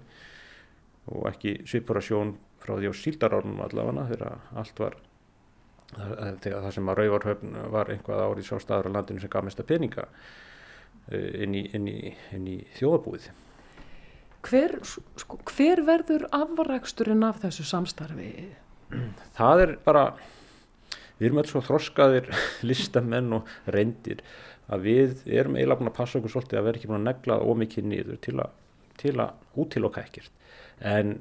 og ekki svipurasjón frá því á síldarárunum allavega þegar allt var þegar það sem að Rauvarhöfn var einhvað árið sá staður á landinu sem gaf mesta peninga inn í, inn í, inn í þjóðabúið. Hver, sko, hver verður afraksturinn af þessu samstarfi? Það er bara, við erum alltaf þroskaðir listamenn og reyndir að við erum eiginlega búin að passa okkur svolítið að vera ekki búin að negla ómikið niður til að, til að útiloka ekkert en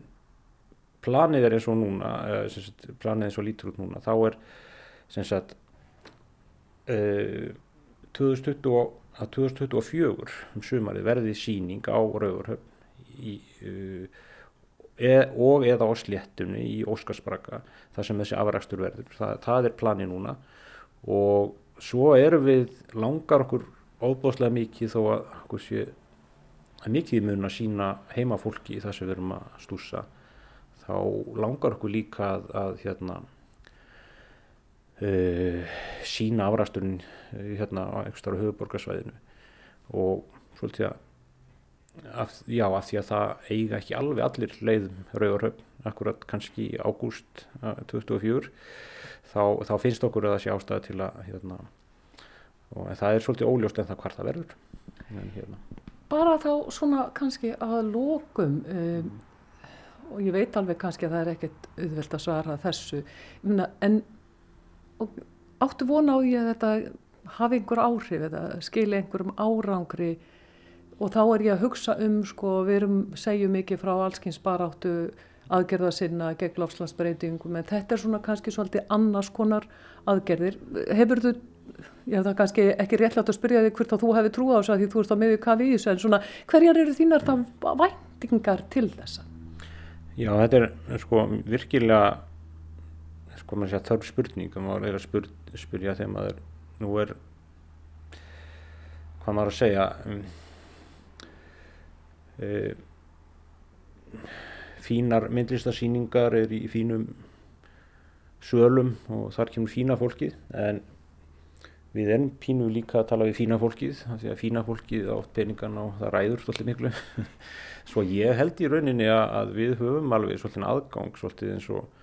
planið er eins og núna sagt, planið eins og lítur út núna þá er sem sagt uh, 2020, 2024 um sumarið verði síning á Rauðurhöfn uh, e, og eða á sléttunni í Óskarsbraka þar sem þessi afrækstur verður. Það, það er planið núna. Og svo erum við langar okkur óbúslega mikið þó að okkur sé að mikið mun að sína heima fólki í það sem við erum að stúsa þá langar okkur líka að, að hérna uh, sína afræsturinn uh, hérna á einhverstara höfuborgarsvæðinu og svolítið að Af, já, af því að það eiga ekki alveg allir leiðum rauðarhöfn, akkurat kannski í ágúst 2004 þá, þá finnst okkur að það sé ástæði til að hérna, og það er svolítið óljóst en það hvar það verður. En, hérna. Bara þá svona kannski að lókum um, og ég veit alveg kannski að það er ekkert auðvelt að svara þessu. En áttu vona á því að þetta hafi einhver áhrif eða skilja einhverjum árangri og þá er ég að hugsa um sko við erum segjum mikið frá allskins baráttu aðgerða sinna gegn lofslagsbreytingum en þetta er svona kannski svolítið annars konar aðgerðir. Hefur þú, ég hef það kannski ekki réttlægt að spyrja þig hvort að þú hefði trú á þess að því þú ert á miður kafi í þessu en svona hverjar eru þínar þá væntingar til þessa? Já þetta er sko virkilega sko maður sé að þarf spurningum og er að spyr, spyrja þegar maður nú er hvað maður að segja um, e, fínar myndlistarsýningar er í fínum sölum og þar kemur fína fólkið en við erum pínu líka að tala við fína fólkið því að fína fólkið átt peningan og það ræður svolítið miklu. Svo ég held í rauninni að við höfum alveg svolítið aðgang svolítið eins og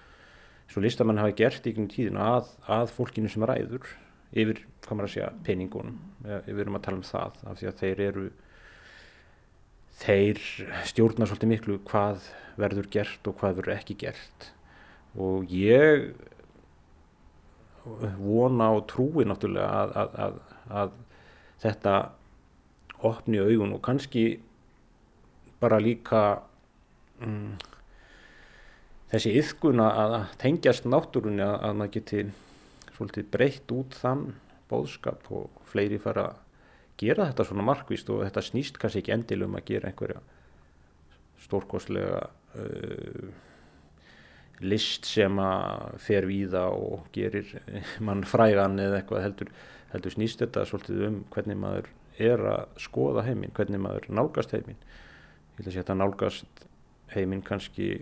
svo listamann hafa gert í einhvern tíðin að, að fólkinu sem ræður yfir, hvað maður að segja, peningunum. Við erum að tala um það af því að þeir eru þeir stjórna svolítið miklu hvað verður gert og hvað verður ekki gert. Og ég vona og trúi náttúrulega að, að, að þetta opni augun og kannski bara líka um, þessi yðguna að tengjast náttúrunni að maður geti svolítið breytt út þann bóðskap og fleiri fara að gera þetta svona markvist og þetta snýst kannski ekki endilum að gera einhverja stórkoslega uh, list sem að fer víða og gerir mann frægan eða eitthvað heldur, heldur snýst þetta svolítið um hvernig maður er að skoða heiminn, hvernig maður nálgast heiminn. Ég vil að þetta nálgast heiminn kannski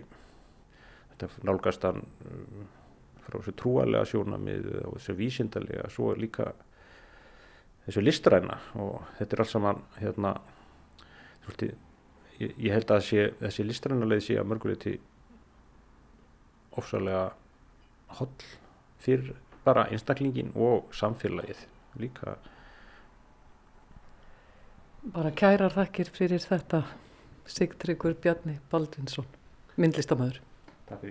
þetta nálgast hann um, frá þessu trúalega sjónamið og þessu vísindalega, svo líka þessu listræna og þetta er alls saman hérna svolítið, ég, ég held að sé, þessi listræna leið sé að mörguleiti ofsalega holl fyrir bara einstaklingin og samfélagið líka. Bara kærar þakkir fyrir þetta Sigtryggur Bjarni Baldvinsson myndlistamöður Takk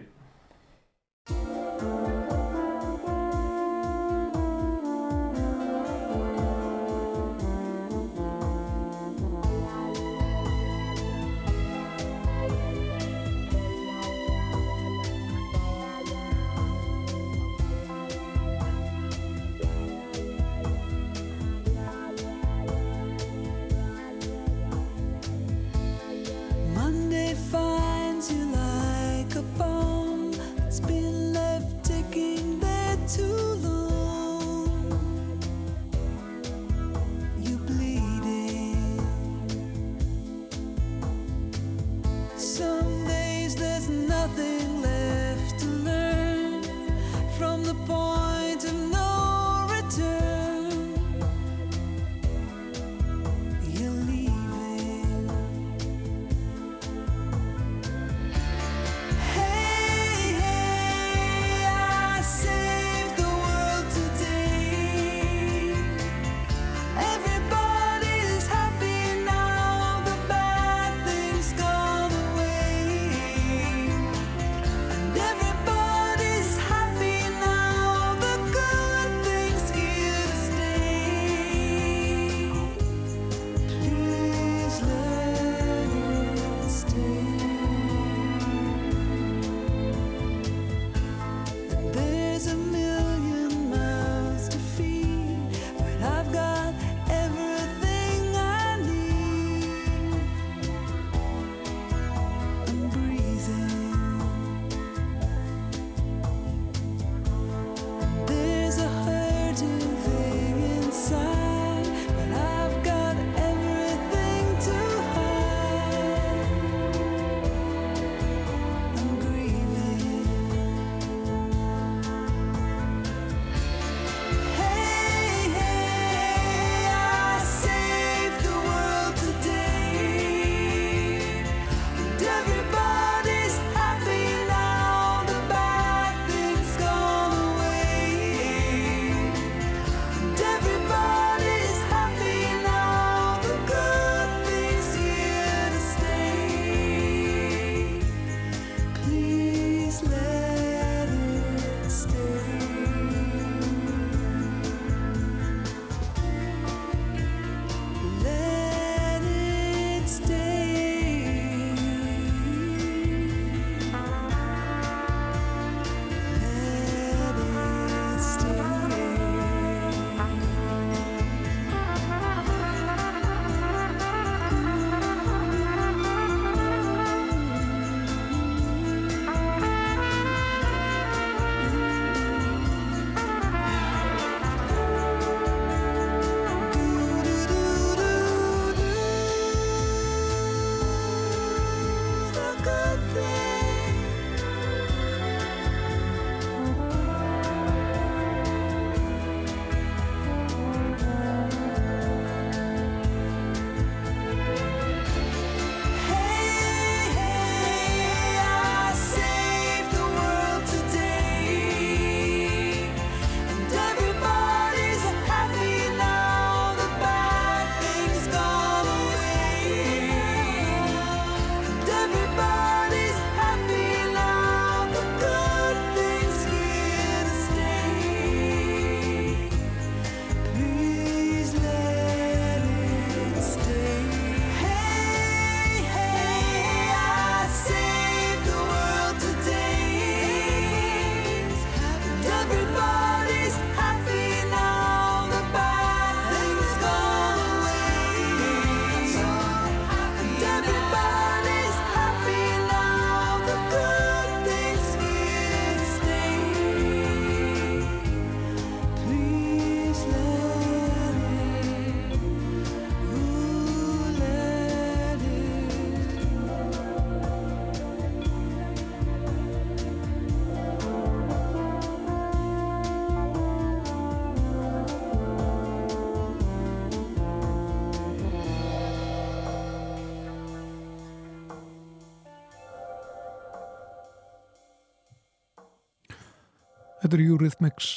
Þetta er Eurythmics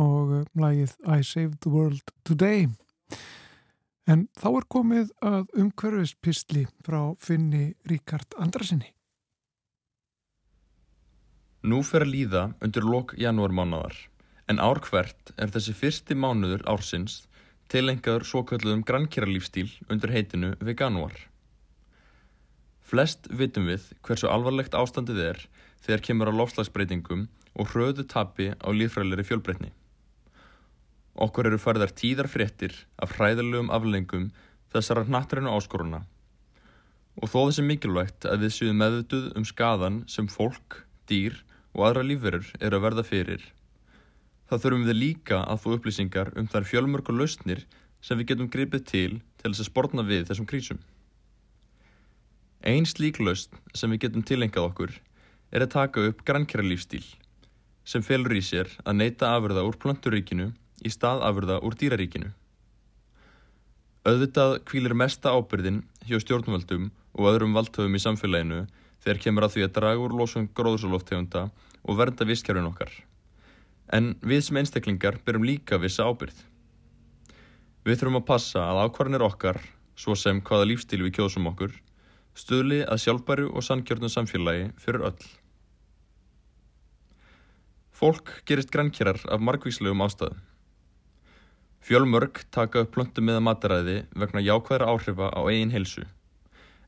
og uh, lagið I Saved the World Today. En þá er komið að umhverfispistli frá finni Ríkard Andrasinni. Nú fer að líða undir lok janúarmánaðar, en ár hvert er þessi fyrsti mánuður ársins tilengaður svo kalluðum grannkjæralífstíl undir heitinu veganúar. Flest vitum við hversu alvarlegt ástandið er þegar kemur á lofslagsbreytingum og hröðu tapi á líðfræðilegri fjölbreytni. Okkur eru færðar tíðar fréttir af hræðilegum aflengum þessara hnattrænu áskoruna og þó þessi mikilvægt að við séum meðutuð um skadan sem fólk, dýr og aðra lífverður eru að verða fyrir. Þá þurfum við líka að fá upplýsingar um þær fjölmörgur lausnir sem við getum gripið til til þess að sportna við þessum krísum. Einn slík lausn sem við getum tilengað okkur er að taka upp grannkjæra lífstíl sem felur í sér að neyta afurða úr planturíkinu í stað afurða úr dýraríkinu. Öðvitað kvílir mesta ábyrðin hjá stjórnvaldum og öðrum valdhöfum í samfélaginu þegar kemur að því að draga úr losum gróðsóloftegunda og vernda visskerfin okkar. En við sem einstaklingar byrjum líka vissa ábyrð. Við þurfum að passa að ákvarðanir okkar, svo sem hvaða lífstíl við kjóðsum okkur, stuðli að sjálfbæru og sannkjörnum samfélagi fyrir öll. Fólk gerist grannkjærar af margvíslegum ástæðum. Fjölmörg taka upp plöntu með mataræði vegna jákvæðra áhrifa á eigin helsu.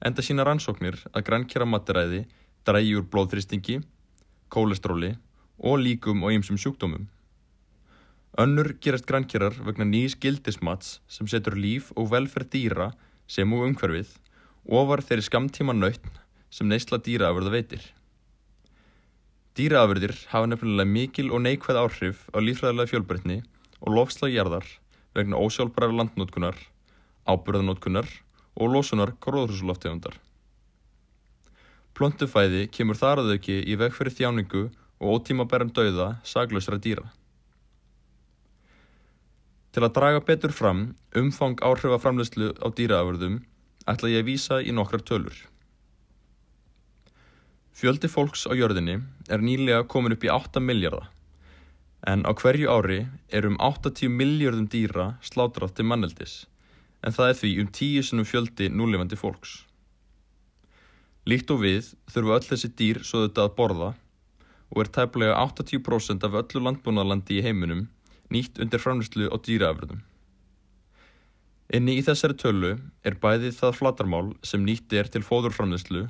Enda sína rannsóknir að grannkjæra mataræði drægi úr blóðþristingi, kólestróli og líkum og ýmsum sjúkdómum. Önnur gerast grannkjærar vegna nýjus gildismats sem setur líf og velferð dýra sem og umhverfið ofar þeirri skamtíma nöytn sem neysla dýraafurða veitir. Dýraafurðir hafa nefnilega mikil og neikvæð áhrif á lífræðilega fjölbreytni og lofslagjarðar vegna ósjálfbæra landnótkunar, ábyrðanótkunar og losunar gróðrúsuloftegundar. Plöntufæði kemur þar að auki í veg fyrir þjáningu og ótímabærum dauða saglösra dýra. Til að draga betur fram umfang áhrifaframleyslu á dýraafurðum ætla ég að vísa í nokkrar tölur. Fjöldi fólks á jörðinni er nýlega komin upp í 8 miljardar en á hverju ári er um 80 miljardum dýra slátrað til manneldis en það er því um 10 sinum fjöldi núlefandi fólks. Líkt og við þurfum öll þessi dýr svo þetta að borða og er tæplega 80% af öllu landbúnaðalandi í heiminum nýtt undir framlýslu á dýraafröðum. Inni í þessari tölu er bæðið það flatarmál sem nýtt er til fóðurframlýslu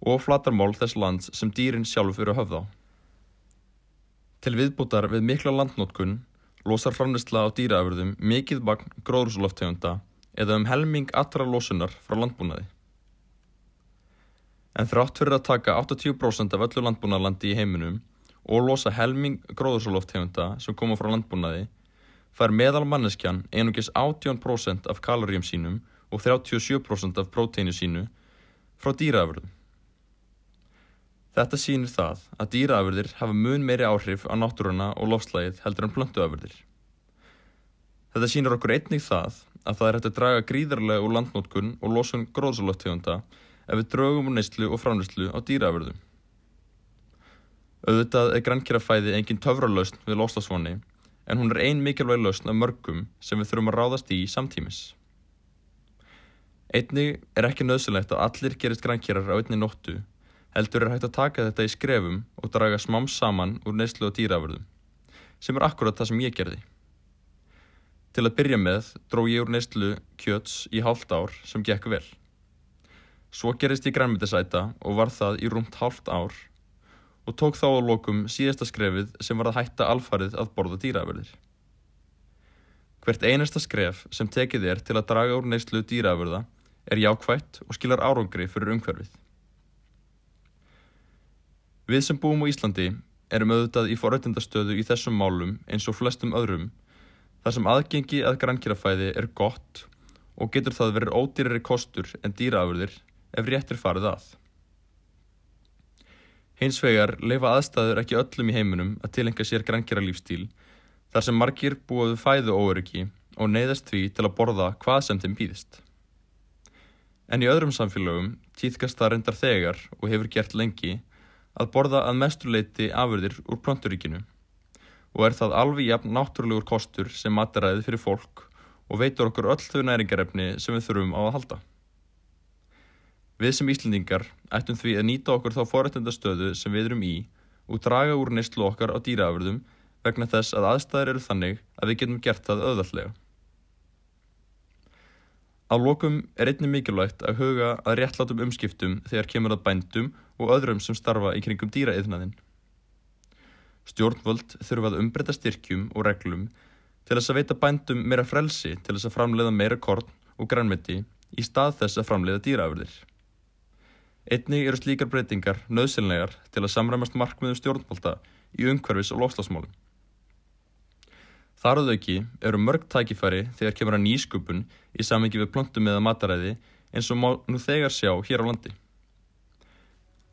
og flatarmál þess lands sem dýrin sjálf eru að höfða á. Til viðbútar við mikla landnótkun losar framlýsla á dýraafröðum mikið magn gróðrúsuloftegunda eða um helming allra losunar frá landbúnaði. En þrátt fyrir að taka 80% af öllu landbúnaðlandi í heiminum og losa helming gróðursoloftegunda sem koma frá landbúnaði fær meðal manneskjan einungis 18% af kaloríum sínum og 37% af próteinu sínu frá dýraafurðum. Þetta sýnir það að dýraafurðir hafa mun meiri áhrif á náttúruna og lofslægið heldur en plöntuafurðir. Þetta sýnir okkur einnig það að það er hægt að draga gríðarlega úr landnótkun og losun gróðursoloftegunda ef við draugum úr neyslu og framneyslu á dýraafurðum. Auðvitað er grannkjærafæði engin töfralausn við loslasvonni en hún er ein mikilvæg lausn af mörgum sem við þurfum að ráðast í samtímis. Einnig er ekki nöðsulegt að allir gerist grannkjærar á einni nóttu heldur er hægt að taka þetta í skrefum og draga smám saman úr neyslu og dýraafurðum sem er akkurat það sem ég gerði. Til að byrja með dró ég úr neyslu kjöts í hálft ár sem gekk vel. Svo gerist ég grænmyndisæta og var það í rúmt hálft ár og tók þá á lokum síðasta skrefið sem var að hætta alfarið að borða dýraafurðir. Hvert einasta skref sem tekið er til að draga úr neyslu dýraafurða er jákvætt og skilar árangri fyrir umhverfið. Við sem búum á Íslandi erum auðvitað í foröldindastöðu í þessum málum eins og flestum öðrum þar sem aðgengi að grannkjærafæði er gott og getur það verið ódýrari kostur en dýraafurðir ef réttir farið að. Hins vegar leifa aðstæður ekki öllum í heiminum að tilengja sér grannkjara lífstíl þar sem margir búið fæðu óöryggi og neyðast því til að borða hvað sem þeim býðist. En í öðrum samfélögum týðkast það reyndar þegar og hefur gert lengi að borða að mestuleiti afurðir úr plönturíkinu og er það alveg jafn náttúrulegur kostur sem mataræði fyrir fólk og veitur okkur öll þau næringarefni sem við þurfum á að halda. Við sem Íslendingar ættum því að nýta okkur þá forrættendastöðu sem við erum í og draga úr neistlu okkar á dýraafurðum vegna þess að aðstæðir eru þannig að við getum gert það öðvallega. Á lokum er einnig mikilvægt að huga að réttlátum umskiptum þegar kemur að bændum og öðrum sem starfa í kringum dýraeðnaðinn. Stjórnvöld þurfa að umbreyta styrkjum og reglum til þess að veita bændum meira frelsi til þess að framleiða meira korn og grænmeti í stað þess að framleiða dýraafurðir. Einnig eru slíkar breytingar nöðsynlegar til að samræmast markmiðum stjórnvalda í umhverfis og lofslagsmálum. Þar áður ekki eru mörg tækifæri þegar kemur að nýsköpun í samengi við plöntum eða mataræði eins og má nú þegar sjá hér á landi.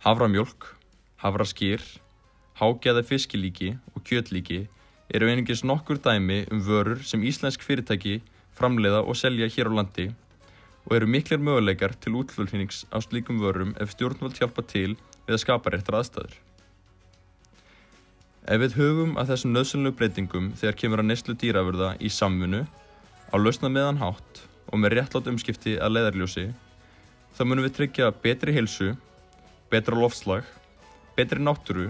Havramjólk, havraskýr, hágæða fiskilíki og kjötlíki eru einingis nokkur dæmi um vörur sem íslensk fyrirtæki framleiða og selja hér á landi og eru miklir möguleikar til útflutnings á slíkum vörum ef stjórnvöld hjálpa til við að skapa réttar aðstæður. Ef við hugum að þessum nöðsynlegu breytingum þegar kemur að neslu dýrafurða í samfunnu, á lausna meðan hátt og með réttlátt umskipti að leðarljósi, þá munum við tryggja betri heilsu, betra lofslag, betri náttúru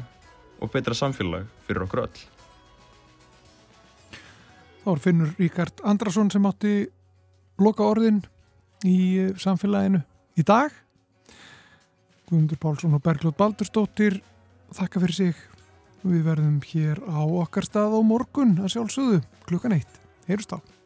og betra samfélag fyrir okkur öll. Þá er finnur Ríkard Andrason sem átti loka orðin í samfélaginu í dag. Guðmundur Pálsson og Bergljóð Baldurstóttir þakka fyrir sig. Við verðum hér á okkar stað á morgun að sjálfsögðu klukkan eitt, heyrust á